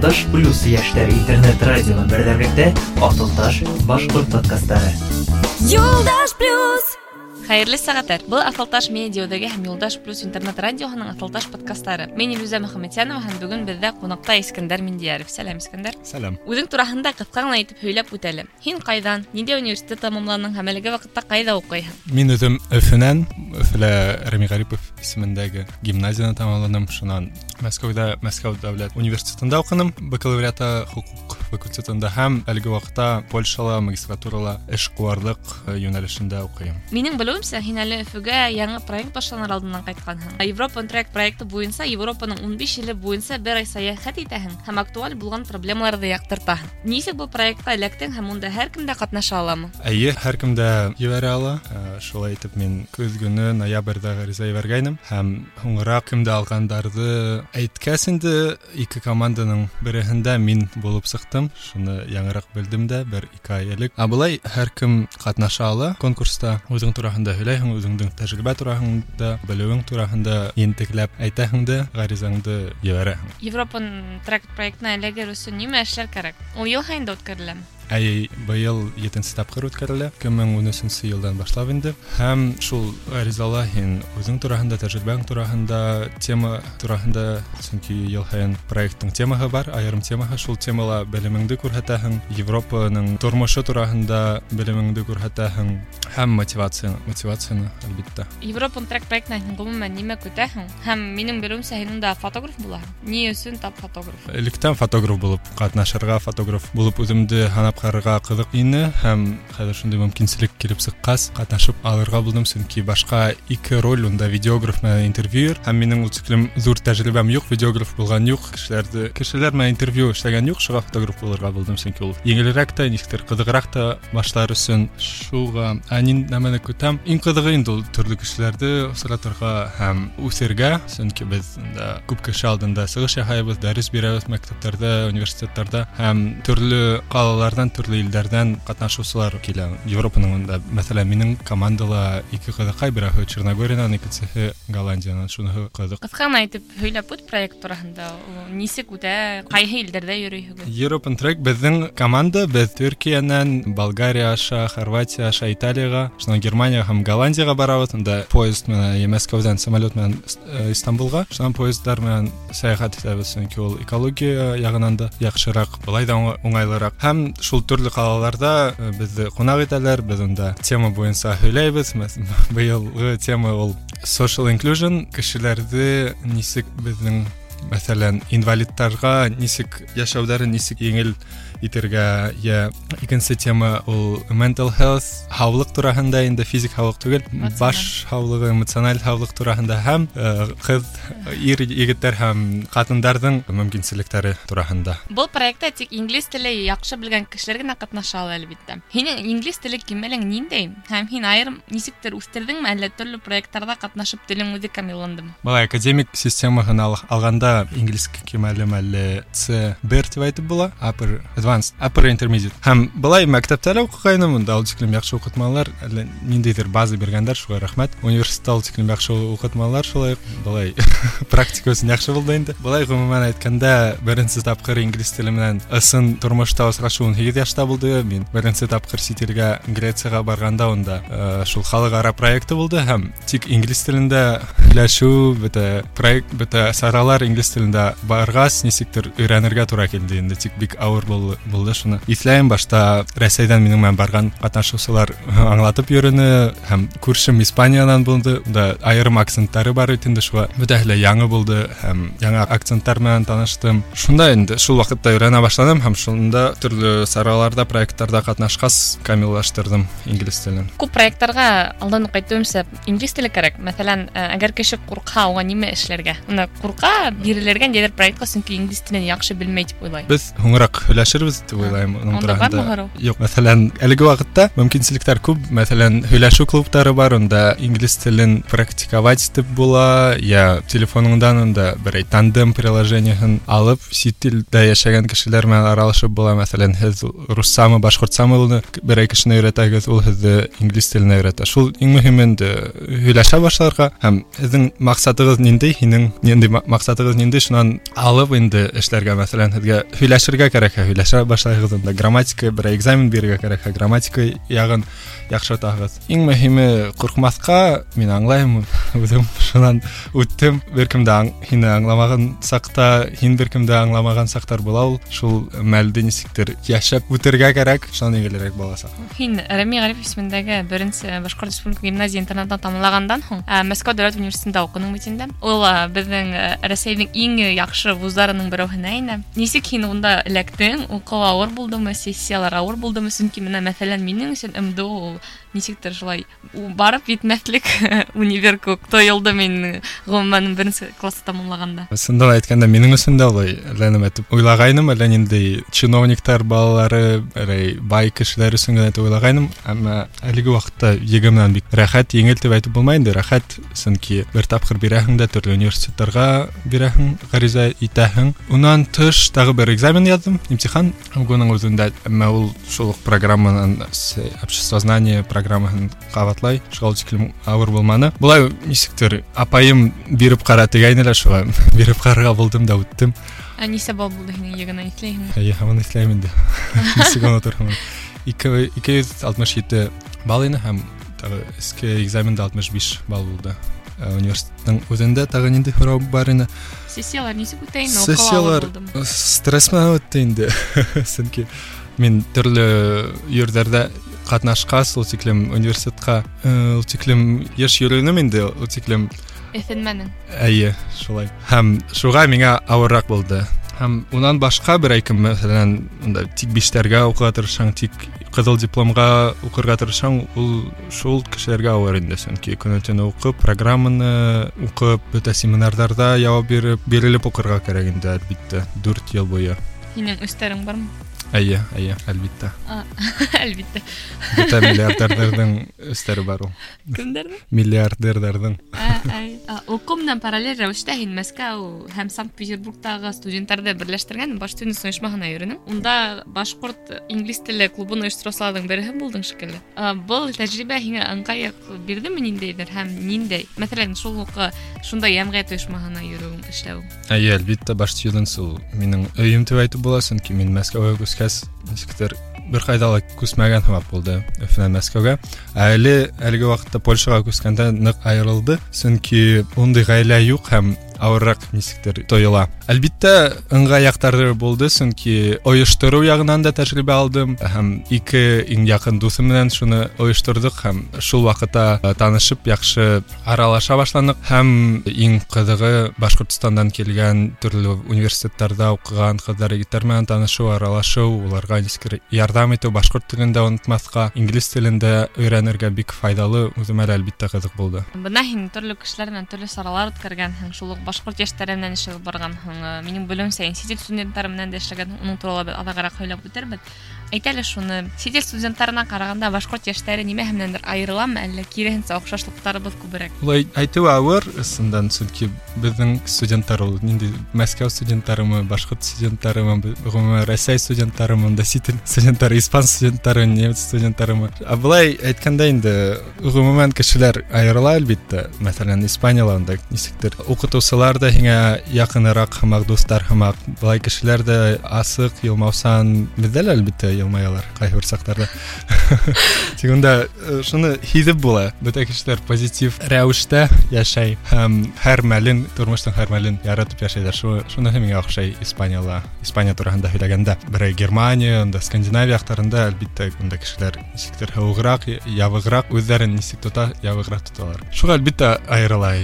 Атылташ плюс йәштәр интернет радионы берҙәмлектә Атылташ башҡорт подкастары. Юлдаш плюс Хәйерле сәғәттәр. Был Асылташ медиадәге һәм Юлдаш плюс интернет радиоһының Асылташ подкасттары. Мин Илүзә Мөхәммәтянова һәм бүгін беҙҙә ҡунаҡта Искәндәр Миндияров. Сәлам, Искәндәр. Сәлам. Үҙең тураһында ҡыҫҡа ғына итеп һөйләп үтәле. Һин ҡайҙан, ниндәй университет тамамланың һәм әлеге ваҡытта ҡайҙа уҡыйһың? Мин үҙем Өфөнән, Өфөлә Рәми Ғарипов исемендәге гимназияны тамамланым. Шунан Мәскәүҙә Мәскәү дәүләт университетында уҡыным, бакалавриата хуҡуҡ факультетында һәм әлеге ваҡытта Польшала магистратурала эшҡыуарлыҡ йүнәлешендә уҡыйым. Минең белеүемсә, һин әле Өфөгә яңы проект башланыр алдынан ҡайтҡанһың. Европа проект проекты буйынса Европаның 15 иле буйынса бер ай сәйәхәт итәһең һәм актуаль булған проблемаларҙы яҡтыртаһың. Нисек был проектҡа эләктең һәм унда һәр кем дә ҡатнаша аламы? Әйе, һәр кем дә ебәрә ала. Ә, Шулай итеп мин көҙ көнө ноябрҙә ғариза ебәргәйнем һәм һуңыраҡ кемдә алғандарҙы әйткәс инде ике команданың береһендә мин булып сыҡтым. Шуны яңыраҡ белдем дә бер ике ай элек. Ә былай һәр кем ҡатнаша ала конкурста. Үҙең тураһында һөйләйһең, үҙеңдең тәжрибә тураһында, белеүең тураһында ентекләп әйтәһең дә ғаризаңды ебәрәһең. Европа проект проектына эләгер өсөн нимә эшләр кәрәк? Ул йыл һайында үткәреләме? Әй, быйыл етенсе тапҡыр үткәрелә, 2013 йылдан башлап инде. Һәм шул ғаризала һин үҙең тураһында, тәжрибәң тураһында, тема тураһында, сөнки йыл һайын проекттың темаһы бар, айырым темаһы, шул темала белемеңде күрһәтәһең, Европаның тормошо тураһында белемеңде күрһәтәһең, һәм мотивацияны, мотивацияны, әлбиттә. Европа проект проектына һин ғөмүмән нимә көтәһең? Һәм минең белеүемсә һин унда фотограф булаһың. Ни өсөн тап фотограф? Электән фотограф булып катнашырга, фотограф булып үҙемде һанап укарга кызык ийне һәм хәзер шундый мөмкинчелек килеп чыккач катнашып алырга булдым. Чөнки башка ике роль унда видеограф менен интервьюер. Һәм минең ул тиклем зур тәҗрибәм юк видеограф булган юк. Кешеләрде кешеләр менен интервью эшләгән юк шуңа фотограф булырга булдым. Чөнки ул еңелрәк та ничектер кызыграк та башлар өчен шуга ә нәмәне көтәм? Иң кызыгы инде ул төрле кешеләрде соратырга һәм үсәргә чөнки без күп кеше алдында чыгыш ясайбыз дәрес бирәбез мәктәпләрдә университетларда һәм төрле калаларда ҡалаларҙан төрлө илдәрҙән ҡатнашыусылар килә. Европаның унда, мәҫәлән, минең командала ике ҡыҙыҡай, берәүһе Черногориянан, икенсеһе Голландиянан. Шуныһы ҡыҙыҡ. Ҡыҫҡа ғына итеп һөйләп үт проект тураһында. Ул Нисек үтә? Ҡайһы илдәрҙә йөрөйһөгөҙ? European Track беҙҙең команда, беҙ Төркиянән, Болгария аша, Хорватия аша, Италияға, шунан Германия һәм Голландияға барабыҙ. Унда поезд менән, я Мәскәүҙән самолет менән э, Истанбулға, шунан поездар менән сәйәхәт итәбеҙ, сөнки ул экология яғынан да яҡшыраҡ, былай да уңай- уңайлыраҡ. Һәм шул төрлө ҡалаларда э, беҙҙе ҡунаҡ итәләр, беҙ унда тема буйынса һөйләйбеҙ. Мәс- Быйылғы тема ул social inclusion, кешеләрҙе нисек беҙҙең мәҫәлән инвалидтарға нисек йәшәүҙәрен нисек еңел итергә я икенсе тема ул mental health һаулыҡ тураһында инде физик һаулыҡ түгел баш һаулығы эмоциональ һаулыҡ тураһында һәм э, ҡыҙ ир егеттәр һәм ҡатындарҙың мөмкинселектәре тураһында Был проектта тик инглиз теле яҡшы белгән кешеләр генә ҡатнаша ала әлбиттә. Һинең инглиз теле кимәлең ниндәй? Һәм һин айырым нисектер үҫтерҙеңме, әллә төрлө проекттарҙа ҡатнашып телең үҙе камилландымы? былай академик системаһын ал- алғанда инглиз кимәлем әле C1 тип әйтеп була upper advanced upper intermediate һәм былай мәктәптә лә уҡығайным унда ул тиклем яҡшы уҡытмалар әллә ниндәйҙер база биргәндәр шуға рәхмәт университетта ул тиклем яҡшы уҡытмалар шулай уҡ былай практика өсөн яҡшы булды инде былай ғөмүмән әйткәндә беренсе тапҡыр инглиз теле менән ысын тормошта осрашыуым һигеҙ йәштә булды мин беренсе тапҡыр сит илгә Грецияға барғанда унда э, шул халыҡ-ара проекты булды һәм тик инглиз телендә һөйләшеү бөтә проект бөтә саралар инглиз телендә барғас нисектер өйрәнергә тура килде инде тик бик ауыр бул- булды шуны иҫләйем башта рәсәйҙән минең менән барған ҡатнашыусылар аңлатып йөрөнө һәм күршем испаниянан булды да айырым акценттары бар бит инде шуға бөтәһе лә яңы булды һәм яңа акценттар менән таныштым шунда инде шул ваҡытта өйрәнә башланым һәм шунда төрлө сараларда проекттарда ҡатнашҡас камиллаштырҙым инглиз телен Күп проекттарға алдан уҡ әйтеүемсә инглиз теле кәрәк. Мәҫәлән, ә, әгәр кеше ҡурҡһа, уға нимә эшләргә? Уны ҡурҡа бирелергә ниҙер проектҡа, сөнки инглиз телен яҡшы белмәй тип уйлай. Без һуңыраҡ һөйләшербеҙ яхшыбыз дип уйлайм уның Онда бармы тураһында һорау? юк мәсәлән әлеге вакытта мөмкинселектәр күп мәсәлән һөйләшү клубтары бар онда инглиз телен практиковать итеп була я телефоныңдан онда берәй тандем приложениеһын алып сит телдә яшәгән кешеләр менән аралашып була мәсәлән һез руссамы башкортсамы ул берәй кешене өйрәтәгез ул һеҙҙе инглиз теленә өйрәтә шул иң мөһиме инде һөйләшә башларга һәм һеҙҙең маҡсатығыҙ ниндәй һинең ниндәй ма- маҡсатығыҙ ниндәй шунан алып инде эшләргә мәсәлән һеҙгә һөйләшергә кәрәкһә һөйләшә баштайбыз анда грамматика бир экзамен берүүгө карайт грамматика ягын яҡшыртаһығыҙ иң мөһиме ҡурҡмаҫҡа мин аңлайым үҙем шунан үттем бер кем дә аң- һине аңламаған саҡта һин бер кем дә аңламаған саҡтар була ул шул мәлде нисектер йәшәп үтергә кәрәк шунан еңелерәк буласаҡ Һин Рәми Ғариф исемендәге беренсе Башҡорт Республика гимназия интернатын тамамлағандан һуң ә, Мәскәү дәүләт университетында уҡының бит инде. Ул ә, беҙҙең ә, Рәсәйҙең иң яҡшы вуздарының берәүһенә инә. Нисек һин унда эләктең? Уҡыу ауыр булдымы, сессиялар ауыр булдымы? Сөнки менә мәҫәлән минең өсөн МДО ул нешектір жылай барып етнәфтілік универ көктой жолда мен бірінші классты тамамлағанда сонда айтқанда менің үшін да олай ләнім айтып чиновниктар балалары әлей бай кишилер үшін гана деп әмма әлеге уақытта егемнан бик рахат еңел деп айтып болмайды рахат чөнки бір тапқыр бирәһең дә төрле университеттерге бирәһең гариза итәһең. Унан тыш тағы бір экзамен яздым имтихан. Буның өзінде әмма ул шул программанан э, общество знания обществознание программаһын кабатлай, шул тиклем авыр булманы. Булай нисектер апайым биреп кара тигәйнеләр шуга биреп карарга булдым да үттем. Ә нисә бал булды һинең егенә иҫләйһеңме? Әйе, һаман эшләйм инде. Нисек онотырмын. 267 балл ине һәм тагы эске экзаменда 65 балл булды. Ә, Университеттің үзендә тагы нинди һорау бар ине. Сессиялар нисек үтә инде? Сессиялар стресс менән үтте инде. Сөнки мин төрле йөрҙәрҙә ҡатнашҡас, ул тиклем университетҡа, э, ул тиклем йыш йөрөнөм инде, ул тиклем Эҫенмәнең. Әйе, шулай. Һәм шуға миңа ауырыраҡ булды. Һәм унан башҡа бер әйкем, мәҫәлән, унда тик биштәргә уҡырға тырышаң, тик ҡыҙыл дипломға уҡырға тырышаң, ул шул кешеләргә ауыр инде, сөнки көнө-төнө уҡып, программаны уҡып, бөтә семинарҙарҙа яуап биреп, бирелеп уҡырға кәрәк инде, әлбиттә, дүрт йыл буйы. Һинең өстәрең бармы? Әйе, әйе, әлбиттә. Әлбиттә. Бөтә миллиардерҙарҙың өҫтәре бар ул. Кемдәрҙең? Миллиардерҙарҙың. Уҡыу менән параллель рәүештә һин Мәскәү һәм Санкт-Петербургтағы студенттарҙы берләштергән баш студент ойошмаһына йөрөнөң. Унда башҡорт инглиз теле клубын ойоштороусыларҙың береһе булдың шикелле. Ә, Был тәжрибә һиңә ыңғайыҡ бирҙеме ниндәйҙер һәм ниндәй? Мәҫәлән, шул уҡ шундай йәмғиәт ойошмаһына йөрөүең, эшләүең. Әйе, әлбиттә, баш студент ул минең өйөм тип әйтеп була, сөнки мин Мәскәүгә күскәс, нисектер бер ҡайҙа ла күсмәгән һымаҡ булды Өфөнән Мәскәүгә. Ә Әле әлеге ваҡытта Польшаға күскәндә ныҡ айырылды, сөнки ундай ғаилә юҡ һәм ауырыраҡ нисектер тойола. Әлбиттә, ыңғай яҡтары булды, сөнки ойоштороу яғынан да тәжрибә алдым һәм ике иң яҡын дуҫым менән шуны ойошторҙоҡ һәм шул ваҡытта э, танышып яҡшы аралаша башланыҡ һәм иң ҡыҙығы Башҡортостандан килгән төрлө университеттарҙа уҡыған ҡыҙҙар егеттәр менән танышыу, аралашыу, уларға нисек ярҙам итеү, башҡорт телен дә онотмаҫҡа, инглиз телен дә өйрәнергә бик файҙалы, үҙемә лә әлбиттә ҡыҙыҡ булды. Бына һин төрлө кешеләр менән төрлө саралар үткәргәнһең, шул ук башҡорт йәштәре менән эшләп барғанһың. Ә, Минең белеүемсә, сит ил студенттары менән дә эшләгәнһең, уның турала беҙ аҙағыраҡ һөйләп үтербеҙ. Әйт әле шуны, сит ил студенттарына ҡарағанда башҡорт йәштәре нимәһе менәндер айырыламы, әллә киреһенсә оҡшашлыҡтарыбыҙ күберәк? Улай әйтеү ауыр, ысындан, сөнки беҙҙең студенттар ул нинди Мәскәү студенттарымы, башҡорт студенттарымы, ғөмүмән Рәсәй студенттарымы, да сит ил студенттары, испан студенттары, немец студенттарымы. Ә былай әйткәндә инде ғөмүмән кешеләр айырыла әлбиттә. Мәҫәлән, Испанияла унда нисектер уҡытыусылар да һиңә яҡыныраҡ һымаҡ, дуҫтар һымаҡ. Былай кешеләр дә асыҡ, йылмаусан, беҙҙә лә әлбиттә йылмаялар ҡайһы бер саҡтарҙа. Тик унда э, шуны һиҙеп була. Бөтә кешеләр позитив рәүештә йәшәй һәм һәр мәлен, тормоштоң һәр мәлен яратып йәшәйҙәр. Шу шуныһы миңә оҡшай Испанияла. Испания тураһында һөйләгәндә, берәй Германия, унда Скандинавия яҡтарында әлбиттә унда кешеләр нисектер һыуығыраҡ, ябығыраҡ, үҙҙәрен нисек тота, ябығыраҡ тоталар. Шуға әлбиттә айырыла.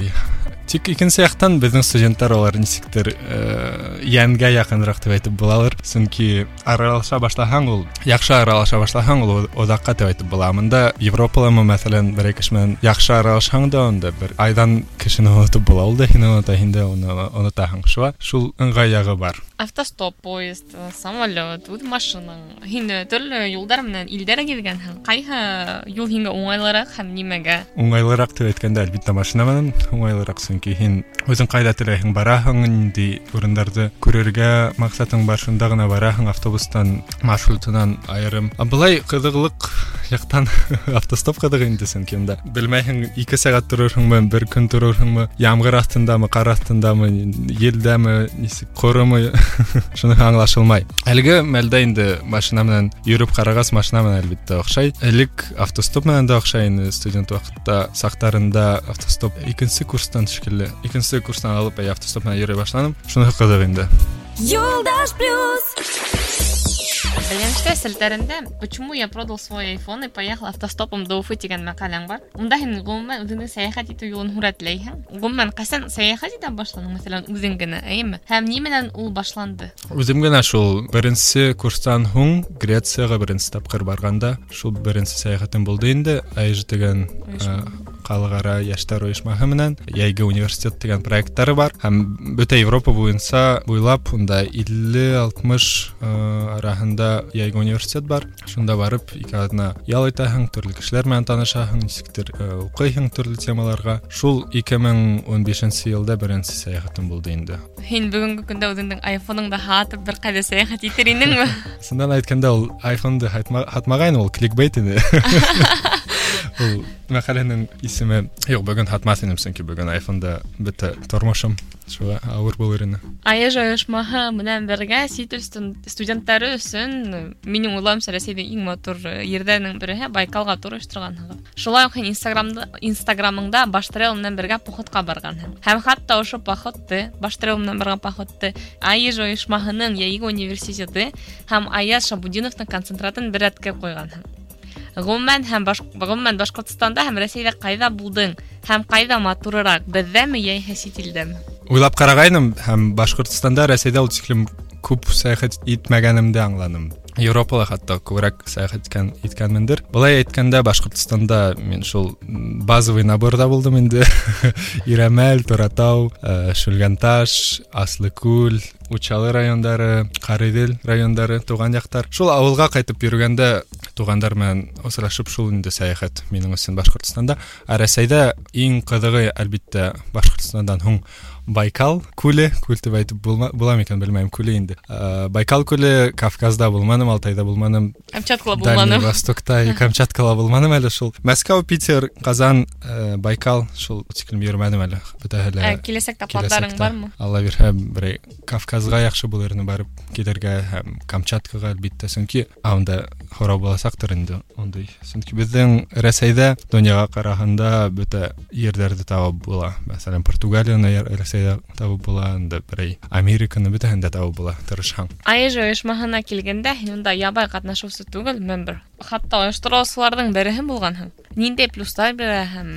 тик икенсе яктан безнең студентлар алар нисектер э, йәнгә якынрак дип әйтеп булалыр сөнки аралаша башлаһаң ул яхшы аралаша башлаһаң ул оҙаҡҡа дип әйтеп була монда европаламы мәсәлән бер кеше менән яхшы аралашһаң да онда бер айдан кешене онотоп була ул да һине онота һин дә уны онотаһың шуға шул ыңғай яғы бар автостоп поезд самолет үҙ машинаң һин төрлө юлдар менән илдәр гиҙгәнһең ҡайһы юл һиңә уңайлыраҡ һәм нимәгә уңайлыраҡ дип әйткәндә әлбиттә машина менән уңайлыраҡ сөнки һин үзең ҡайҙа теләйһең бараһың нинди урындарҙы күрергә маҡсатың бар шунда ғына бараһың автобустан маршрутынан айырым ә былай ҡыҙыҡлыҡ яҡтан автостоп ҡыҙыҡ инде сөнки унда белмәйһең ике сәғәт торорһоңмо бер көн торорһоңмо ямғыр аҫтындамы ҡар аҫтындамы елдәме нисек ҡоромы шуныһы аңлашылмай әлеге мәлдә инде машина менән йөрөп ҡарағас машина менән әлбиттә оҡшай элек автостоп менән дә оҡшай ине студент ваҡытта саҡтарында автостоп икенсе курстан шикелле икенсе курстан алып әй автостоп менән йөрөй башланым шуныһы ҡыҙыҡ инде Юлдаш плюс. Бәйләнештә селтәрендә «Почему я продал свой iPhone и поехал автостопом до Уфы» тигән мәҡәләң бар. Унда һин ғөмүмән үҙеңдең сәйәхәт итеү юлын һүрәтләйһең. Ғөмүмән ҡасан сәйәхәт итә башланың, мәсәлән, үҙең генә, әйеме? Һәм ни менән ул башланды? Үзем генә шул беренсе курстан һуң Грецияға беренсе тапҡыр барғанда шул беренсе сәйәхәтем булды инде. АИЖ дигән Ойошма. э, халыҡара йәштәр ойошмаһы менән Йәйге университет дигән проекттары бар һәм бөтә Европа буйынса буйлап унда 50-60 араһында Йәйге университет бар. Шунда барып ике аҙна ял итәһең, төрлө кешеләр менән танышаһың, нисектер э, уҡыйһың төрлө темаларға. Шул 2015 йылда беренсе сәйәхәтем булды инде. Һин бүгенге көндә үҙеңдең айфоныңды һатып бер ҡайҙа сәйәхәт итер инеңме? Сындан әйткәндә ул iPhone-ды һатма- һатмағайны, ул кликбейт ине. Ул мәҡәләнең исеме юҡ, бөгөн һатмаҫ инем, сөнки бөгөн iPhone-да бөтә тормошом шуға ауыр булыр ине. АЕЖ ойошмаһы менән бергә сит ил студен- студенттары өсөн минең уйлауымса Рәсәйҙең иң матур ерҙәренең береһе Байкалға тур ойошторғанһығыҙ. Шулай уҡ һин Инстаграмда Инстаграмыңда Баштрел менән бергә походҡа барғанһың. Һәм хатта ошо походты, Баштрел менән барған походты АЕЖ ойошмаһының Йәйге университеты һәм Аяз Шабудиновтың концентратын бер рәткә ҡуйғанһың. Ғөмүмән һәм баш, ғөмүмән Башҡортостанда һәм Рәсәйҙә ҡайҙа булдың һәм ҡайҙа матурыраҡ, беҙҙәме йәиһә сит илдәме? Уйлап ҡарағайным һәм Башҡортостанда, Рәсәйҙә ул тиклем күп сәйәхәт итмәгәнемде аңланым. Европала хатта күберәк сәйәхәт иткән иткәнмендер. Былай әйткәндә Башҡортостанда мин шул м, базовый наборҙа булдым инде. Иремәл, Торатау, э, Шүлгәнташ, Аслыкүл, Учалы райондары, Ҡарыйҙел райондары, туған яҡтар. Шул ауылға ҡайтып йөрөгәндә туғандар менән осрашып шул инде сәйәхәт минең өсөн Башҡортостанда. Ә Рәсәйҙә иң ҡыҙығы әлбиттә Башҡортостандан һуң Байкал күле, күл тип әйтеп булма- була микән белмәйем, күле инде. Ә, Байкал күле Кавказда булманым, Алтайда булманым, Камчаткала Дальний булманым. Востокта, и Камчаткала булманым әле шул. Мәскәү, Питер, Казан, ә, Байкал шул тиклем йөрмәдем әле. Бөтәһе лә Ә, Киләсәктә пландарың киләсәктә. бармы? Алла бирһә, берәй Кавказга яхшы булыр ине барып килергә һәм Камчаткага әлбиттә, сөнки анда һорау буласаҡтыр инде ондай. Сөнки беҙҙең Рәсәйҙә донъяға ҡараһында бөтә ерҙәрҙе табып була. Мәсәлән, Португалияны яр- Рәсәйҙә табып була, инде берәй Американы бөтәһен дә табып була, тырышһаң. АЕЖ ойошмаһына килгәндә һин унда ябай ҡатнашыусы түгел, мембер. Хатта ойоштороусыларҙың береһе булғанһың. Ниндәй плюстар бирә һәм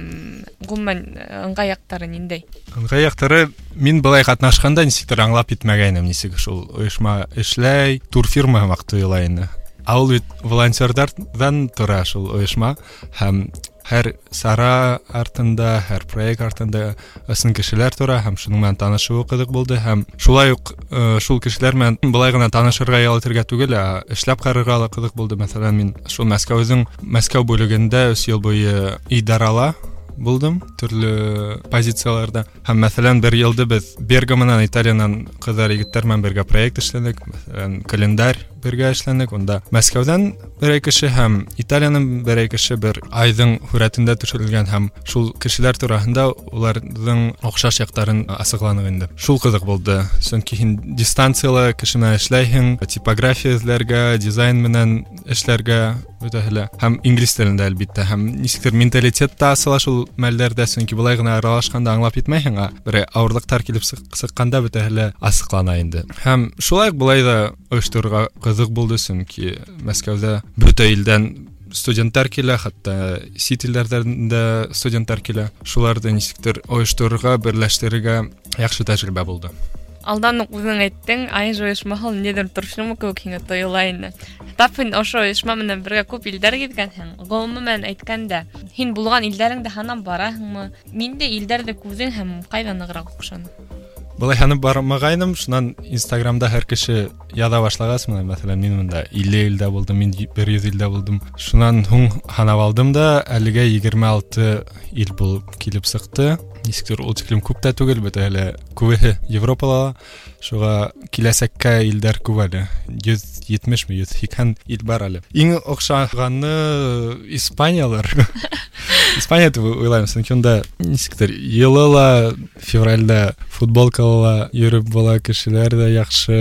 ғүмән ыңғай яҡтары ниндәй? Ыңғай яҡтары мин былай ҡатнашҡанда нисектер аңлап итмәгәйнем, нисек шул ойошма эшләй, турфирма һымаҡ тойола ине. Ә ул бит волонтерҙарҙан тора шул ойошма һәм һәр сара артында, һәр проект артында ысын кешеләр тора һәм шуның менән танышыуы ҡыҙыҡ булды һәм шулай уҡ э, шул кешеләр менән былай ғына танышырға ял итергә түгел, ә эшләп ҡарарға ла ҡыҙыҡ булды. Мәҫәлән, мин шул Мәскәүҙең Мәскәү бүлегендә өс йыл буйы идарала булдым төрлө позицияларда һәм мәҫәлән бер йылды беҙ Берга менән Италиянан ҡыҙҙар егеттәр менән бергә проект эшләнек мәҫәлән календарь бергә эшләнек унда Мәскәүҙән берәй кеше һәм Италиянан берәй кеше бер айҙың һүрәтендә төшөрөлгән һәм шул кешеләр тураһында уларҙың оҡшаш яҡтарын асыҡланыҡ инде шул ҡыҙыҡ булды сөнки һин дистанцияла кеше менән эшләйһең типография эҙләргә дизайн менән эшләргә бөтәһе лә һәм инглиз телендә әлбиттә һәм нисектер менталитет та асыла шул мәлдәрдә сөнки былай ғына аралашҡанда аңлап етмәйһең ә берәй ауырлыҡтар килеп сыҡ- сыҡҡанда бөтәһе лә асыҡлана инде һәм шулай уҡ былай ҙа ойошторорға ҡыҙыҡ булды сөнки Мәскәүҙә бөтә илдән студенттар килә хатта сит илләрдән дә студенттар килә шуларда нисектер оештырырга берләштерергә яхшы тәҗрибә булды алдан ук үзең әйттең ай оешмаһы ниндидер торышмы кеүек һиңә тоела инде тап һин ошо оешма менән бергә күп илдәр гиҙгәнһең ғөмүмән әйткәндә һин булған илдәреңдә һанап бараһыңмы миндә илдәрҙе күҙең һәм ҡайҙа нығыраҡ оҡшаны былай һанып бармағайным шунан инстаграмда һәр кеше яҙа башлағас менә мәҫәлән мин бында илле илдә булдым мин бер йөҙ илдә булдым шунан һуң һанап алдым да әлегә егерме алты ил булып килеп сыҡты нисектер ул тиклем күп тә түгел бит әле күбеһе европала шуға киләсәккә илдәр күп әле йөҙ етмешме йөҙ һикһән ил бар әле иң оҡшағаны испаниялар испания дип уйлайым сөнки унда нисектер йылы ла февралдә футболкала ла йөрөп була кешеләр ҙә яҡшы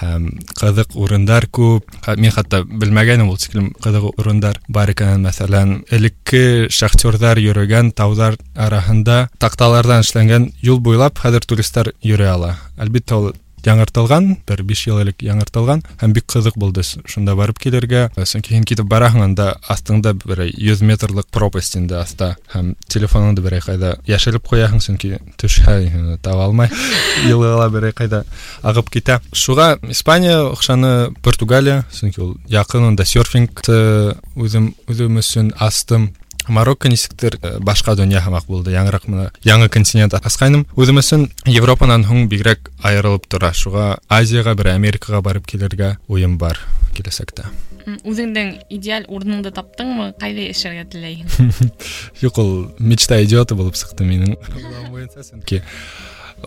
һәм ҡыҙыҡ урындар күп Ха- мин хатта белмәгәнем ул тиклем ҡыҙыҡ урындар бар икәнен мәҫәлән элекке шахтерҙар йөрөгән тауҙар араһында такталардан эшленген жол бойлап қазір туристтар жүре ала. Әлбетте ол жаңартылған бер биш жыл элек жаңартылған һәм бик кызык булды. Шунда барып килергә э, соң кейін китеп бараһың анда астыңда бір йөз метрлык пропасть инде аста һәм телефоныңды бер кайда яшереп куяһың чөнки төшһә э, таба алмай йылыла бер кайда агып китә. Шуға испания окшаны португалия чөнки ул якын серфингты үзем үзем өсөн астым. Марокко нисектер э, башка дөнья һымаҡ булды яңыраҡ мына яңы континент асҡайным үҙем өсөн европанан һуң бигерәк айырылып тора шуға азияға бер америкаға барып килергә уйым бар киләсәктә М, үҙеңдең идеаль урыныңды таптыңмы ҡайҙа йәшәргә теләйһең юҡ ул мечта идиоты булып сыҡты минең Уйлауым буйынса, сөнки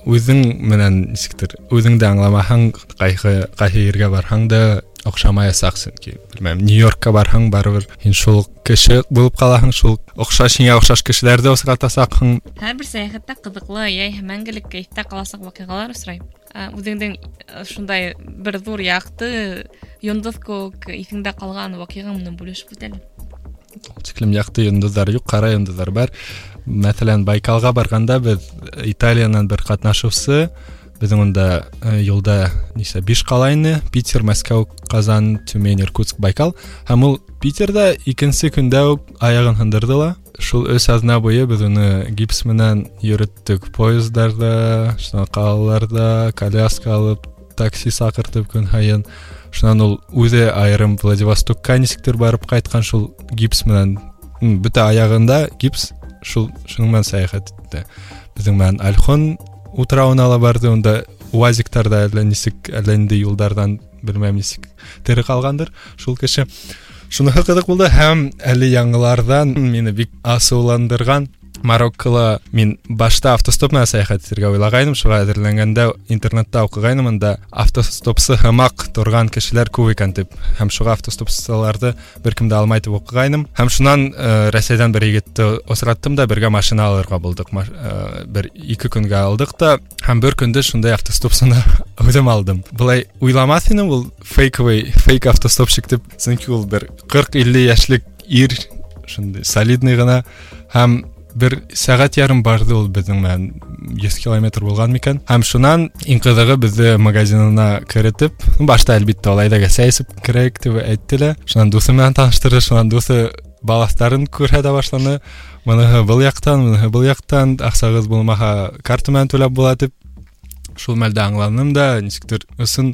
үҙең менән нисектер үҙеңде аңламаһаң ҡайһы ҡайһы ергә барһаң да оҡшамаясаҡ сөнки белмәм нью йоркка барһаң барыбер һин шул уҡ кеше булып ҡалаһың шул оҡшаш һиңә оҡшаш кешеләрҙе осратасаҡһың һәр бер сәйәхәттә ҡыҙыҡлы йәиһә мәңгелек кәйефтә ҡаласаҡ ваҡиғалар осрай Ә, үҙеңдең ә, шундай бер ҙур яҡты йондоҙ кеүек иҫеңдә ҡалған ваҡиға менән бүлешеп үт әле тиклем яҡты йондоҙҙар юҡ ҡара йондоҙҙар бар мәҫәлән байкалға барғанда беҙ италиянан бер ҡатнашыусы біздің онда елда несе биш қалайны питер мәскеу қазан түмен иркутск байкал. Һәм ул питерда икенче көндә үк аягын һындырдыла шул өс азна буе без уны гипс менән йөреттек поездарда қалаларда коляска алып такси сақыртып күн һайын. Шунан ул үзе айрым владивостокка нисектер барып қайтқан шул гипс менен бөтә аягында гипс шул шуның саяхат сәяхәт итте. Мен белән альхон утрауналар барды онда уазиктарда айланисик айланди жолдардан билбейм эсик тери қалғандар. Ушул кеше шуну кызык болды. Һәм әлі яңылардан мені бик асыуландырған мароккола мен башта автостопна саяхаттерге ойлагайным шуга әзерләнгәндә интернетта окугайнымын да автостопсы хамақ тұрған кешеләр көп екен деп һәм шуга автостопсыларды беркем дә алмайтып дип окугайным һәм шуннан э, рәсәйдән бер егетте осраттым да бірге машина алырга булдык. Э, бер ике көнгә алдык та һәм бір күнді шундай автостопсыны үзем алдым. Былай уйламас идем ул фейковый фейк автостопщик деп чөнки ул бер кырк илле яшьлек ир шундый солидный ғана һәм бер сәғәт ярым барды ул беҙҙең менән 100 километр булған микән һәм шунан иң ҡыҙығы беҙҙе магазинына керетеп башта әлбиттә ул әйҙәгә сәй эсеп керәйек тип әйтте лә шунан дуҫы менән таныштырҙы шунан дуҫы балаҫтарын күрһәтә башланы мыныһы был яҡтан мыныһы был яҡтан аҡсағыҙ булмаһа карта менән түләп була тип шул мәлдә аңланым да нисектер ысын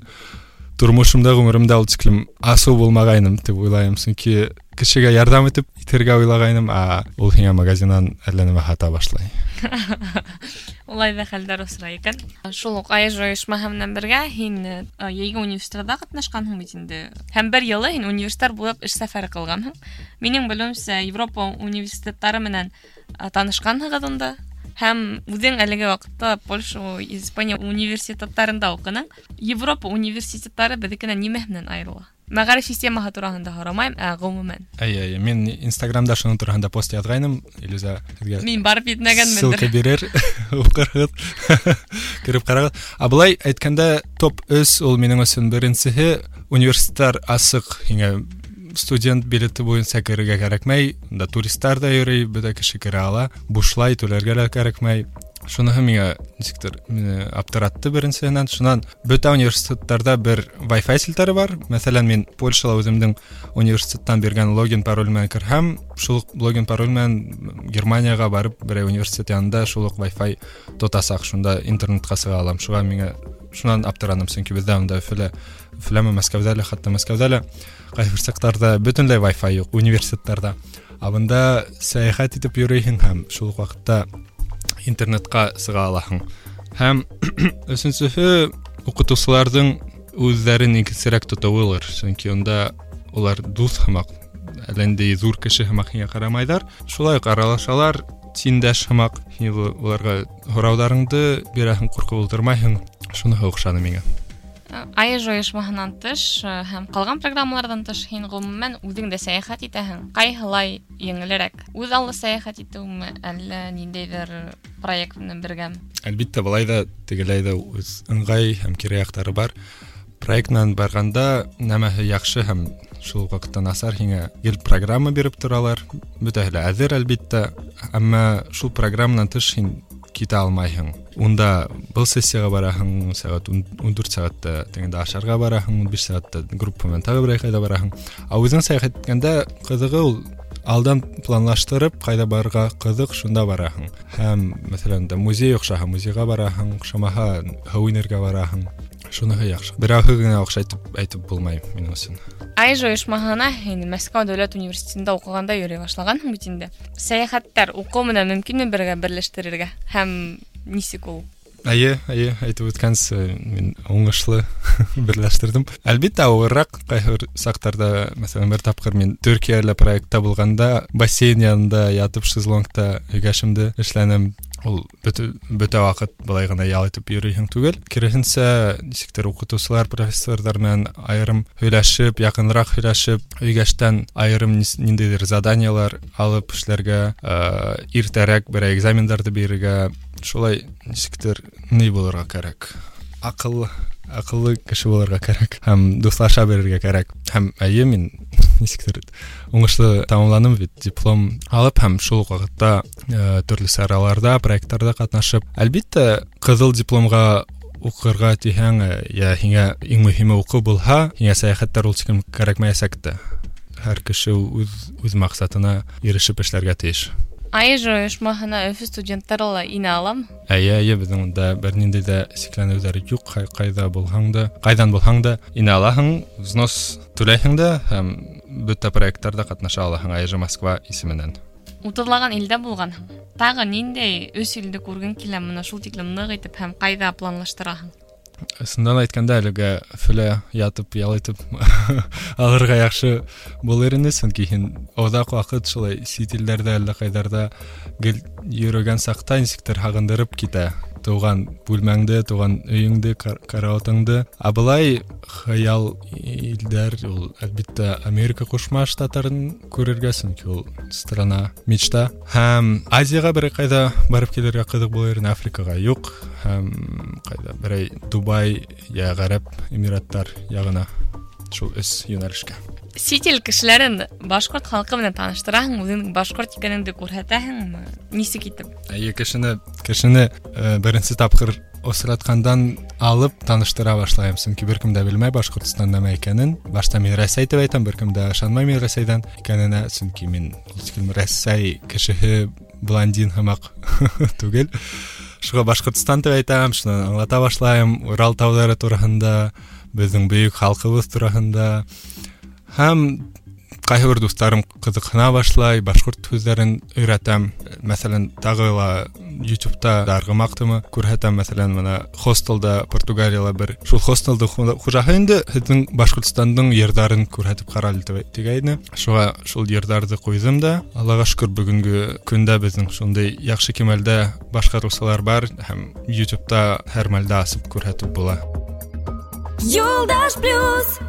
тормошомда ғүмеремдә ул тиклем асыу булмағайным дип уйлайым сөнки кешегә ярҙам итеп итергә уйлағайным а ул һиңә магазиннан әллә нәмә һата башлай Улай ҙа хәлдәр осрай икән. Шул уҡ АЭЖ ойошмаһы менән бергә һин э, йәйге университетта ҡатнашҡанһың бит инде. Һәм бер йылы һин университет буйлап эш сәфәре ҡылғанһың. Минең белеүемсә, Европа университеттары менән э, танышҡанһығыҙ унда. Һәм үҙең әлеге ваҡытта Польша, Испания университеттарында уҡының. Европа университеттары беҙҙекенән нимә менән айырыла? Мәғариф системаһы тураһында һорамайым, ә ғөмүмән. Әйе, әйе. Мин Инстаграмда шуның тураһында пост яҙғайным. Илюза һеҙгә Мин барып ссылка етмәгәнмендер. бирер, уҡырһығыҙ, кереп ҡарағыҙ. Ә былай әйткәндә, топ өс ул минең өсөн беренсеһе университеттар асыҡ һиңә студент билеты буйынса керергә кәрәкмәй, да туристар да йөрөй, бөтә кеше керә ала, бушлай түләргә лә кәрәкмәй. шуныһы миңа нисектер мине аптыратты беренсеһенән шунан бөтә университеттарда бер wi-fi селтәре бар мәсәлән мин польшала үземнең университеттан биргән логин пароль менән керһәм шул ук логин пароль менән германияга барып берәй университет янында шул ук wi-fi тотасак шунда интернетка сыга алам шуга миңа шунан аптырадым сөнки бездә монда өфөлә өфөләме мәскәүдә лә хәтта мәскәүдә лә кайбер сәктарда бөтенләй wi-fi юк университеттарда ә бында сәяхәт итеп йөрөйһең һәм шул ук вакытта интернетка сыга алаһың һәм өченчеһе укытучыларның үзләрен игезрәк тотуылыр чөнки онда улар дус һымак әлләндәй зур кеше һымак һиңа карамайҙар шулай ук аралашалар тиңдәш һымак һин уларға һорауҙарыңды бирәһең ҡурҡып ултырмайһың шуныһы оҡшаны миңә айж ойошмаһынан тыш э, һәм калган программалардан тыш һин ғөмүмән үҙең дә сәйәхәт итәһең ҡайһылай еңелерәк үҙ аллы сәйәхәт итеүме әллә ниндәйҙер проект менән бергәме әлбиттә былай да тегеләй ҙә үҙ ыңғай һәм кире яҡтары бар проект менән барғанда нәмәһе яҡшы һәм шул ваҡытта насар һиңә гел программа биреп торалар бөтәһе лә әҙер әлбиттә әммә шул программанан тыш һин китә алмайһың унда был сессияға бараһың сәғәт ун дүрт сәғәттә тегендә ашарға бараһың ун биш сәғәттә группа менән тағы берәй ҡайҙа бараһың ә үҙең сәйәхәт иткәндә ҡыҙығы ул алдан планлаштырып ҡайҙа барырға ҡыҙыҡ шунда бараһың һәм мәҫәлән дә музей оҡшаһа музейға бараһың оҡшамаһа һыу инергә бараһың шуныһы яҡшы берәүһе генә оҡшайтып әйтеп булмай минең өсөн айж ойошмаһына һин мәскәү дәүләт университетында уҡығанда йөрөй башлағанһың бит инде сәйәхәттәр уҡыу менән мөмкинме бергә берләштерергә һәм нисек ул Әйе, әйе, әйтеп үткәнсе, мин уңышлы берләштердем. Әлбиттә, ауырыраҡ ҡайһы саҡтарда, мәсәлән, бер тапҡыр мин Төркиәлә проектта булғанда, бассейн янында ятып шезлонгта һөйгәшемде эшләнем ул бөтә бөтә вакыт былай гына ял итеп йөрөйһең түгел киреһенсә нисектер укытыусылар профессорҙар менән айырым һөйләшеп якынраҡ һөйләшеп өйгәштән айырым ниндәйҙер заданиялар алып эшләргә иртәрәк берәй экзамендарҙы бирергә шулай нисектер ни булырға кәрәк акыллы акыллы кеше булырға кәрәк һәм дуҫлаша белергә кәрәк һәм әйе мин есіктер оңғышты тамамладым ведь диплом алып һәм шул ук вакытта ә, э, төрле сараларда проекттарда катнашып әлбәттә кызыл дипломга укырга тиһәң э, я һиңә иң мөһиме уку булһа һиңә сәяхәттәр ул кем кәрәкмәясәк тә һәр кеше үз үз максатына ирешеп эшләргә тиеш Айжы ойышмаһына өфө студенттары ла инә алам. Әйе, әйе, безнең монда бер дә сикләнеүләр юк. Кайда булһаң да, кайдан булһаң да инә алаһың, взнос түләйһең дә һәм бөтә проекттарда ҡатнаша алаһың айж москва исеменән утыҙлаған илдә булғанһың тағы ниндәй өс илде күргең килә мына шул тиклем ныҡ итеп һәм ҡайҙа планлаштыраһың ысындан әйткәндә әлегә Өфөлә ятып ял итеп алырға яҡшы булыр ине сөнки һин оҙаҡ ваҡыт шулай сит илдәрҙә әллә ҡайҙарҙа гел йөрөгән саҡта нисектер һағындырып китә туған бөлмеңді туған үйіңді караотаңды а былай хаял илдер ол әлбетте америка кошма штаттарын көрерге чөнки ол страна мечта. Һәм азияға бір қайда барып килергә кызык булыр африкаға юк һәм Қайда берәй дубай я гарәп эмираттар яғына шул өс йүнәлешкә сит ил кешеләрен башҡорт халҡы менән таныштыраһың үҙеңдең башҡорт икәнеңде күрһәтәһеңме нисек итеп әйе кешене кешене э, беренсе тапҡыр осратҡандан алып таныштыра башлайым сөнки бер кем дә белмәй башҡортостан нәмә икәнен башта мин рәсәй итеп әйтәм бер кем дә ышанмай мин рәсәйҙән икәненә сөнки мин рәсәй кешеһе блондин һымаҡ түгел шуға башҡортостан тип әйтәм шунан аңлата башлайым урал тауҙары тураһында біздің бүйік халқыбыз турасында һәм кайсы бир дустарым кызыксына башлай башкорт сүздөрүн үйрөтөм мәсәлән тагы ла ютубта даргы мактымы күрһәтәм мына хостелда португалияла бир шул хостелды хужасы инде һездин башкортстандын жердарын күрһәтеп каралды дегәйне шуга шул жердарды куйдым да аллага шүкүр бүгүнкү көндө биздин шундай яхшы кемелдә башкаруучылар бар һәм ютубта һәр мәлдә асып күрһәтеп була. Юлдаш плюс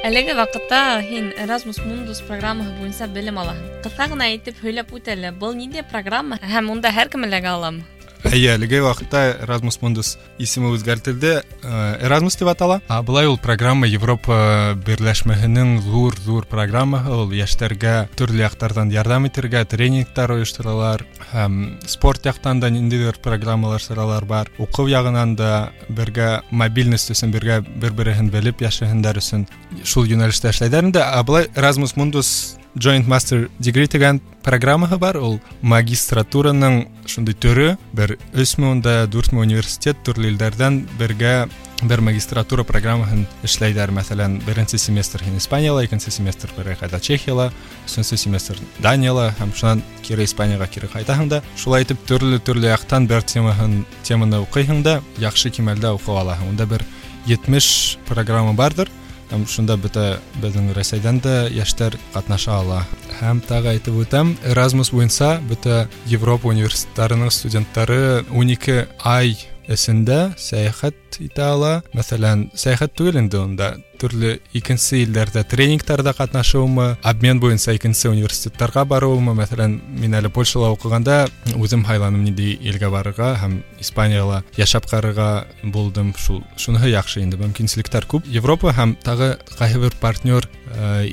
Әлеге ваҡытта һин Erasmus Mundus программаһы буйынса белем алаһың. Ҡыҫа ғына әйтеп һөйләп үт әле, был ниндәй программа һәм унда һәр кем эләгә аламы? Әйе, әлеге вакытта Erasmus Mundus исеме үзгәртелде. Э, Erasmus дип атала. А былай ул программа Европа берләшмәһенең зур-зур программаһы. Ул яшьләргә төрле яктардан ярдәм итәргә тренингтар оештыралар. Һәм спорт яктан да ниндидер программалар сыралар бар. Уку ягынан да бергә мобильность өсөн бергә бер-береһен белеп яшәһеннәр өсөн шул юнәлештә эшләйдәр инде. А былай Erasmus Mundus Joint Master Degree дигән программаһы бар. Ул магистратураның шундый төрө. Бер 3000 да 4000 университет төрле илләрдән бергә бер магистратура программаһын эшләйдәр. Мәсәлән, беренче семестр һин Испанияла, икенче семестр бер кайда Чехияла, өченче семестр Данияла һәм шуннан кире Испанияга кире кайтаһың да. Шулай итеп төрле төрле яктан бер темаһын теманы укыйһың да, яхшы кимәлдә укып алаһың. Унда бер 70 программа бардыр. ушунда бүтө біздің россиядан де яштар катнаша ала. Һәм тагы айтып өтәм Erasmus буенча бүтө европа университеттарының студенттары 12 ай эсендә сәяхәт итә ала. Мәсәлән, сәяхәт түгел инде унда төрле икенче илләрдә тренингтарда катнашуымы, обмен буенча икенче университетларга баруымы, мәсәлән, мин әле Польшала укыганда үзем хайланым нинди илгә барырга һәм Испанияла яшәп карарга булдым. Шул шуныһы яхшы инде, мөмкинчелекләр күп. Европа һәм тагы кайһы бер партнер э,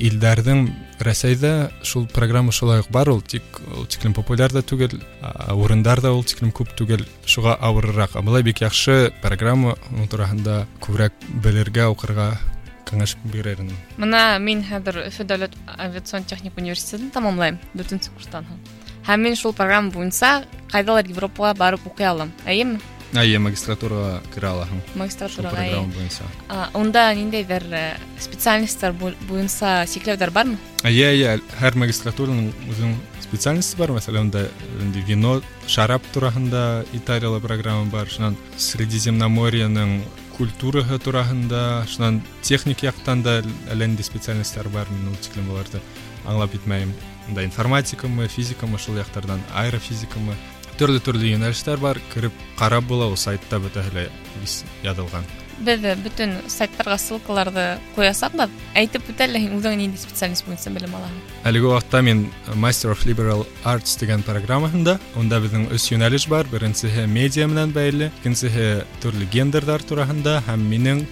илләрнең Рәсәйдә шул программа шулай ук бар ул, тик ул тиклем популяр да түгел, а, урындар да ул тиклем күп түгел, шуга авыррак. Ә Былай бик яхшы программа, ул турында күбрәк белергә, укырга кәңәш бирер инем. Мына мин хәзер Өфө дәүләт авиацион техник университетын тамамлайм, 4нче курстан һуң. Һәм мин шул программа буенча кайдалар Европага барып укый алам. Әйеме? Әйе, магистратурага керә алаһың. Шул Магистратурага. әйе. программа буенча. А, Унда ниндәйдер э, специалистлар бу- буенча сикләүдәр бармы? Әйе, әйе, һәр магистратураның үзенең специальности бар. Мәсәлән, да инде вино, шарап тураһында Италияла программа бар. Шуннан Средиземноморьеның культураһы тураһында, шуннан техник яктан да әле инде специальностьлар бар. Мин ул тиклем буларда аңлап битмәйм. Да информатикамы, физикамы, шул яктардан аэрофизикамы, төрле төрле юнәлештәр бар. Кирип карап була, ул сайтта бөтәһе вис язылган. Без бөтен сайттарга ссылкаларды куясакбыз. Әйтеп үтәле һин үзең нинди специалист буенча белем алаһың. Әлеге вакытта мин Master of Liberal Arts дигән программаһында, онда безнең өч юнәлеш бар. Беренчеһе медиа белән бәйле, икенчеһе төрле гендерлар тураһында һәм минең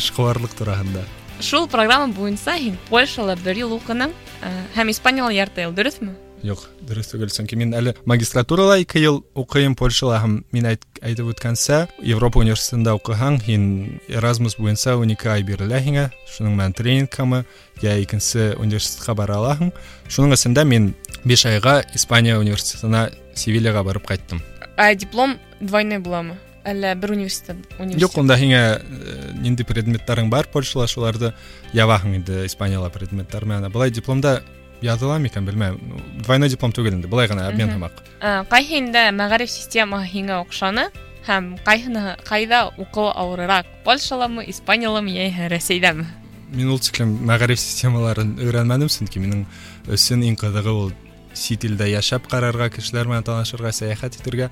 эшкуарлык тураһында. Шул программа буенча һин Польшала бер ел укының, э, һәм Испанияла ярты ел, дөресме? Юк, дөрес түгел, чөнки мин әле магистратурала 2 ел укыйм Польшала һәм мин әйт, әйтеп үткәнсә, Европа университетында укыһаң, һин Erasmus буенча 12 ай бирелә һиңә, шуның менән тренингкамы, я икенче университетка бара алаһың. Шуның эчендә мин 5 айга Испания университетына Севильяга барып кайттым. А диплом двойной буламы? Әллә бер университет? университет? Юк, онда һиңә э, нинди предметларың бар Польшала, шуларды ябаһың инде Испанияла предметлар менән. Былай дипломда языла микән белмәм. Ну, Двойной диплом түгел инде, былай гына обмен Мгм. һәмәк. Ә, Кайһында мәгариф системаһы һиңә оҡшаны һәм кайһыны кайда уҡыу ауырыраҡ? Польшаламы, Испанияламы йәиһә Рәсәйҙәме? Мин ул тиклем мәгариф системаларын өйрәнмәдем, сөнки минең өсөн иң кызыгы ул сит илдә яшәп карарга, кешеләр белән танышырга, сәяхәт итәргә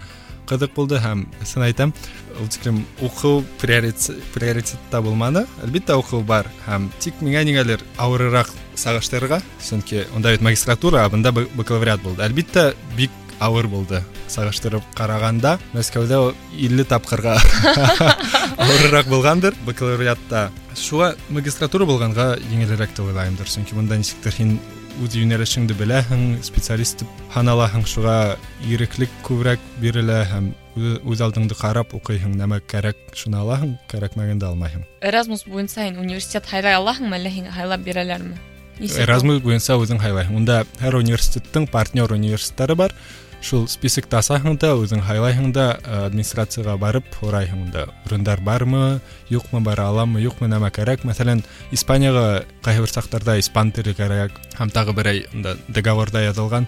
кызык булды һәм сын әйтәм, ул тиклем уку приоритет- приоритетта булманы. Әлбиттә уку бар һәм тик миңә ниңәлер авырырак сагыштырырга, сөнки онда бит магистратура, а бында бак- бакалавриат булды. Әлбиттә бик авыр булды. Сагыштырып караганда, Мәскәүдә ул 50 тапкырга авыррак булгандыр бакалавриатта. Шуға магистратура булганга еңелрәк дип уйлаймдыр, чөнки монда ничектер һин үз юнәлешеңде беләһең, специалист дип һаналаһың, шуға иреклек күбрәк бирелә һәм үз- үз алдыңды карап укыйһың, нәмә кәрәк, шуны алаһың, кәрәкмәгәндә алмайһың. Erasmus буенча һин университет һайлай алаһыңмы, әллә һиңә һайлап бирәләрме? Нисек ул? Erasmus буенча үзең һайлайһың. Унда һәр университеттың партнер университетлары бар. Шул список тасаһың да, үзең һайлайһың да, э, администрацияга барып һорайһың да. Урындар бармы, юкмы, бара аламмы, юкмы, нәмә кәрәк. Мәсәлән, Испанияга кайһы бер сактарда испан теле кәрәк, һәм тагы берәй унда договорда язылган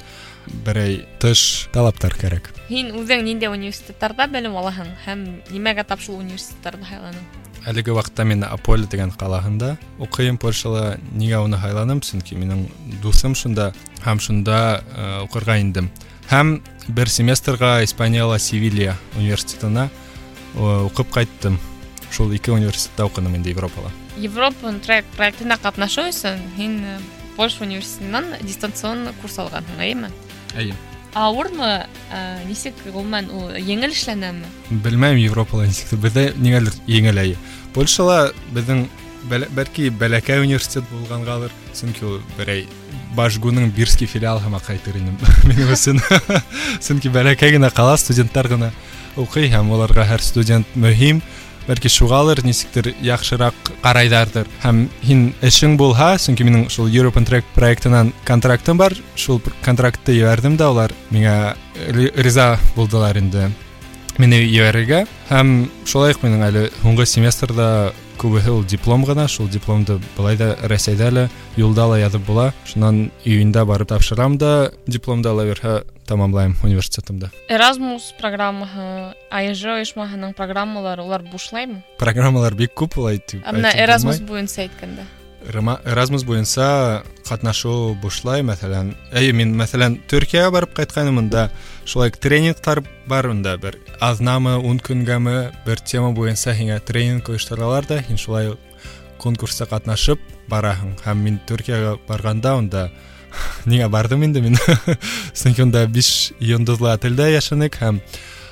берәй тыш талаптар кәрәк. Һин үзең ниндәй университетларда белем алаһың һәм нимәгә тап шул университетларда һайланың? Әлеге вакытта мин Аполе дигән калаһында укыйм Польшала. Нигә уны һайланым? Чөнки минең дусым шунда һәм шунда э, укырга индем. Һәм бер семестрга Испанияла Севилья университетына э, укып кайттым. Шул ике университетта укыдым инде Европала. Европа трек проектына катнашу өсөн һин э, Польша университетынан дистанцион курс алганһың, әйеме? Әйе. ауырмы ә, нисек ғөмүмән ул еңел эшләнәме белмәйм европала нисектер беҙҙә ниңәлер еңел әйе польшала беҙҙең бәлә- бәлки бәләкәй университет булғанғалыр сөнки ул берәй башгуның бирский филиалы һымаҡ әйтер инем минең өсөн сөнки бәләкәй генә ҡала студенттар ғына уҡый һәм уларға һәр студент мөһим Бәлки шуғалыр нисектер яҡшыраҡ ҡарайҙарҙыр һәм һин эшең булһа сөнки минең шул European Track проектынан контрактым бар шул контрактты ебәрҙем дә улар миңә ри- риза булдылар инде. Мине ебәрергә һәм шулай уҡ минең әле һуңғы семестрда күбеһе ул диплом ғына шул дипломды былай да рәсәйҙә лә юлда ла яҙып була. Шунан июньдә барып тапшырам да дипломды ала бирһә тамамлайым университетымды Erasmus программаһы АЕЖ ойошмаһының программалары улар бушлаймы программалар бик күп улай тип Әммә әйтеп Erasmus булмай. буйынса әйткәндә Рема- Erasmus буйынса ҡатнашыу бушлай мәҫәлән әйе мин мәҫәлән Төркиягә барып ҡайтҡайным унда шулай тренингтар бар унда бер аҙнамы ун көнгәме бер тема буйынса һиңә тренинг ойошторалар да һин шулай уҡ конкурста ҡатнашып бараһың һәм мин Төркиягә барғанда унда неге бардым енді мен содан кейін онда биш йондозлы отельде яшадык һәм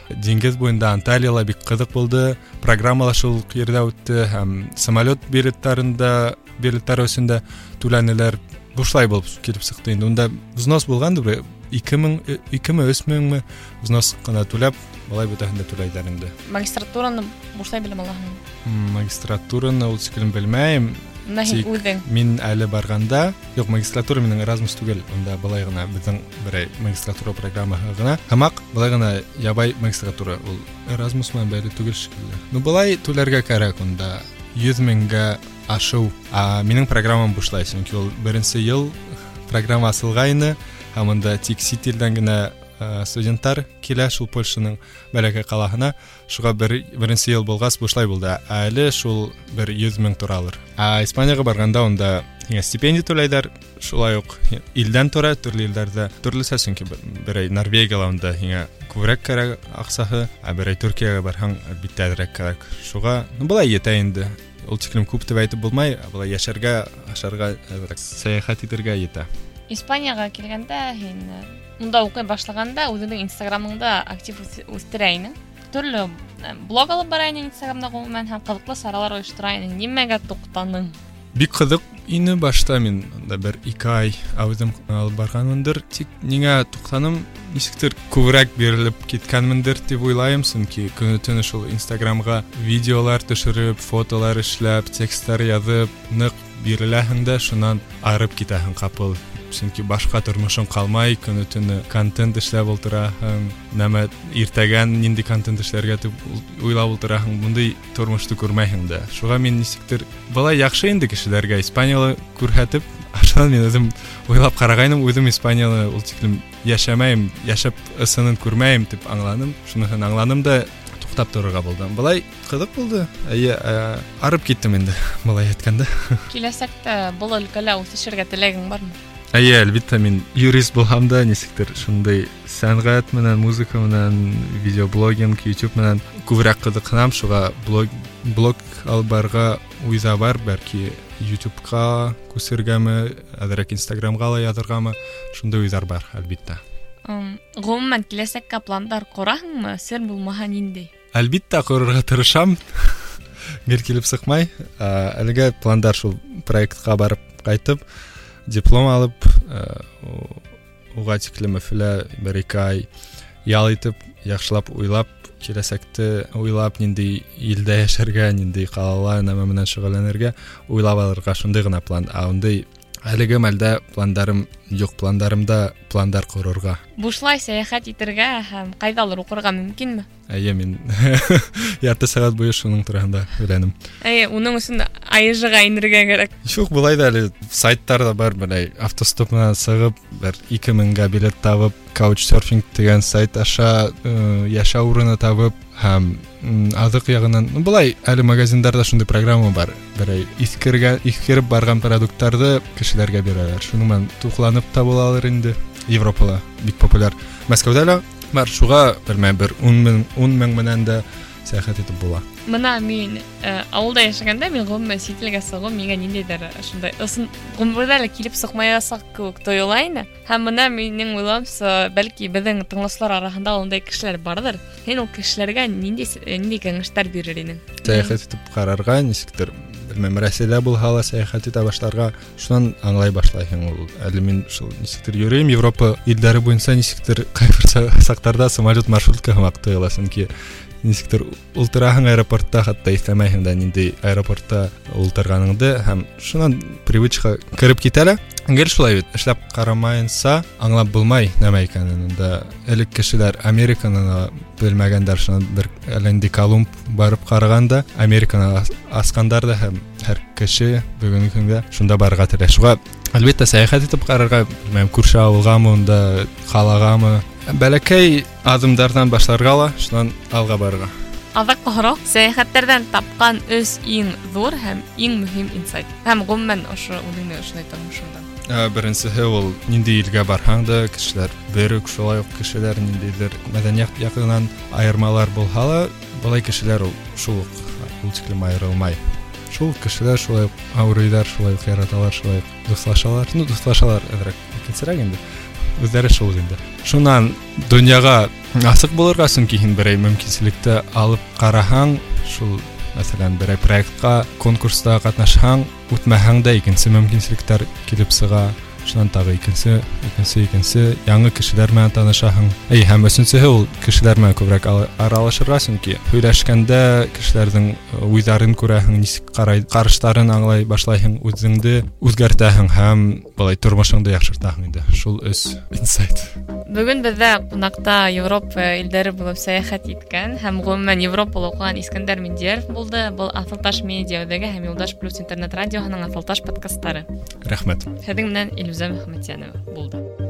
деңгез буенда анталияла бик кызык булды. Программалашуулук жерде өттү һәм самолет билеттарында билеттары өсүндө түләнеләр бушлай болып келип чыкты инде. Унда взнос болгандыр бір эки миң эки ми өч миңми взнос қана түләп алай бүтәһен дә түләйдәр магистратураны бушлай белем алаһың магистратураны ул шиклен белмәйм. менә һин Тик- үҙең мин әле барғанда юк магистратура минең Erasmus түгел унда былай гына беҙҙең берәй магистратура программаһы гына һымаҡ былай гына ябай магистратура ул Erasmus менән бәйле түгел шикелле ну былай түләргә кәрәк унда йөҙ меңгә ашыу а минең программам бушлай сөнки ул беренсе йыл программа асылғайны һәм унда тик сит илдән генә ә, студенттар килә шул польшаның бәләкәй ҡалаһына шуға бер беренсе йыл булғас бушлай булды ә әле шул бер йөҙ мең торалыр ә испанияға барғанда унда һиңә стипендия түләйҙәр шулай уҡ илдән тора төрлө илдәрҙә төрлөсә сөнки бер- берәй норвегияла унда һиңә күберәк кәрәк аҡсаһы ә берәй түркияға барһаң әлбиттә әҙерәк кәрәк шуға ну былай етә инде ул тиклем күп дип әйтеп булмай ә былай йәшәргә ашарға әҙерәк сәйәхәт итергә етә Испанияға килгәндә һин э, унда уҡый башлағанда үҙеңдең инстаграмыңда актив үс- үҫтерә инең төрлө э, блог алып бара инең инстаграмда ғөмүмән һәм ҡыҙыҡлы саралар ойоштора инең нимәгә туҡтаның бик ҡыҙыҡ ине башта мин да бер ике ай әүҙем алып барғанмындыр тик ниңә туҡтаным нисектер күберәк бирелеп киткәнмендер тип уйлайым сөнки көнө төнө шул инстаграмға видеолар төшөрөп фотолар эшләп тексттар яҙып ныҡ биреләһең дә шунан арып китәһең ҡапыл сөнки башҡа тормошоң ҡалмай көнө төнө контент эшләп ултыраһың нәмә иртәгән нинди контент эшләргә тип ул- уйлап ултыраһың бундай тормошто күрмәйһең дә шуға мин нисектер былай яҡшы инде кешеләргә испанияла күрһәтеп шунан мин үҙем уйлап ҡарағайным үҙем испанияла ул тиклем йәшәмәйем йәшәп ысынын күрмәйем тип аңланым шуныһын аңланым да туҡтап торорға булдым былай ҡыҙыҡ булды эйе ә, арып киттем инде былай әйткәндә киләсәктә был өлкәлә үҫешергә теләгең бармы Әйе, әлбиттә мин юрист булһам да, нисектер шундай сәнғәт менән, музыка менән, видеоблогинг, YouTube менән күберәк ҡыҙыҡһынам, шуға блог блог алып барырға уйҙа бар, бәлки YouTube-ка күсергәме, әҙерәк Instagram-ға ла яҙырғамы, шундай уйҙар бар, әлбиттә. Ым, ғөмүмән киләсәккә пландар ҡораһыңмы сер булмаһа ниндәй Әлбиттә ҡорорға тырышам. Гел килеп сыҡмай. Ә, Әлегә пландар шул проектҡа барып ҡайтып, диплом алып уга мәфілі бир эки ай ял итип яқшылап, уйлап келәсәкте уйлап нендей илдә яшәргә ниндей калалар нәмә менен шөгыльләнергә уйлап алырга шундый гына план әлеге мәлдә пландарым юҡ, пландарымда пландар ҡорорға. бушлай сәйәхәт итергә һәм ҡайҙалыр уҡырға мөмкинме Әйе, мин ярты сәғәт буйы шуның тураһында һөйләнем. Әйе, уның өсөн айыжыға инергә кәрәк. Юк, былай да әле сайттар да бар, былай автостоп менән сығып, бер 2000-га билет табып, Couchsurfing дигән сайт аша э, яшәү урыны табып, һәм м, аҙыҡ яғынан, ну, былай әле магазиндарда шундай программа бар. Берәй иҫкергән, иҫкереп барған продукттарҙы кешеләргә бирәләр. Шуның менән туҡланып та булалыр инде. Европала бик популяр. Мәскәүҙә лә бар, шуға белмәйм, бер 10 мең 10 мең менән дә сәяхәт итеп була Мына мин э, ауылда яшәгәндә мин гомумән сит илгә сыгу миңа ниндәйҙер шундай ысын ғүмерҙә лә килеп сыҡмаясаҡ кеүек тойола ине һәм бына минең уйлауымса бәлки беҙҙең тыңлаусылар араһында ундай кешеләр барҙыр һин ул кешеләргә ниндәй с- э, ниндәй кәңәштәр бирер инең сәяхәт итеп ҡарарға нисектер белмәм рәсәйҙә булһа ла сәяхәт итә башларға шунан аңлай башлайһың ул әле мин шул нисектер йөрөйөм европа илдәре буйынса нисектер ҡайбер са- саҡтарҙа самолет маршрутка һымаҡ тойола сөнки нисектер ултыраһың аэропортта хатта истәмәйһең да ниндей аэропортта ултырғаныңды һәм шунан привычка кереп китәле Гел шулай бит, эшләп карамайынса, аңлап булмай нәмә икәнен. Да, элек кешеләр Американы белмәгәндәр шуны бер Ленди Колумб барып караганда, Американы аскандар да һәм һәр кеше бүгенге көндә шунда барырга теләшүгә. Әлбәттә, сәяхәт итеп карарга, мәм күрше авылгамы, монда калагамы, бәләкәй аҙымдарҙан башларға ла шунан алға барырға Аҙаҡ һорау сәйәхәттәрҙән тапҡан өс иң ҙур һәм иң мөһим инсайт һәм ғөмүмән ошо үҙеңдең ошондай тормошоңда Ә, беренсеһе ул ниндәй илгә барһаң да кешеләр бер үк шулай ук кешеләр ниндәйҙер мәҙәниәт яҡынан айырмалар булһа ла былай кешеләр ул шул ук ул тиклем айырылмай шул ук кешеләр шулай ук ауырыйҙар шулай ук яраталар шулай ук дуҫлашалар ну дуҫлашалар әҙерәк икенсерәк инде үҙҙәре шул инде шунан донъяға асыҡ булырға сөнки һин берәй мөмкинселекте алып ҡараһаң шул мәҫәлән берәй проектҡа конкурста ҡатнашһаң үтмәһәң дә икенсе мөмкинселектәр килеп сыға шунан тағы икенсе икенсе икенсе яңы кешеләр менән танышаһың әй һәм өсөнсөһө ул кешеләр менән күберәк ала- аралашырға сөнки һөйләшкәндә кешеләрҙең э, уйҙарын күрәһең нисек ҡарай ҡарыштарын аңлай башлайһың үҙеңде үҙгәртәһең һәм былай тормошоңдо яҡшыртаһың инде шул өс инсайт Бөгөн беҙҙә ҡунаҡта Европа илдәре булып сәйәхәт иткән һәм ғөмүмән Европала уҡыған Искәндәр Миндияров булды. Был Аҫылташ медиа үҙәге һәм Юлдаш плюс интернет радиоһының Аҫылташ подкастары. рәхмәт Һеҙҙең менән гүлзам ахматьянова. Болды.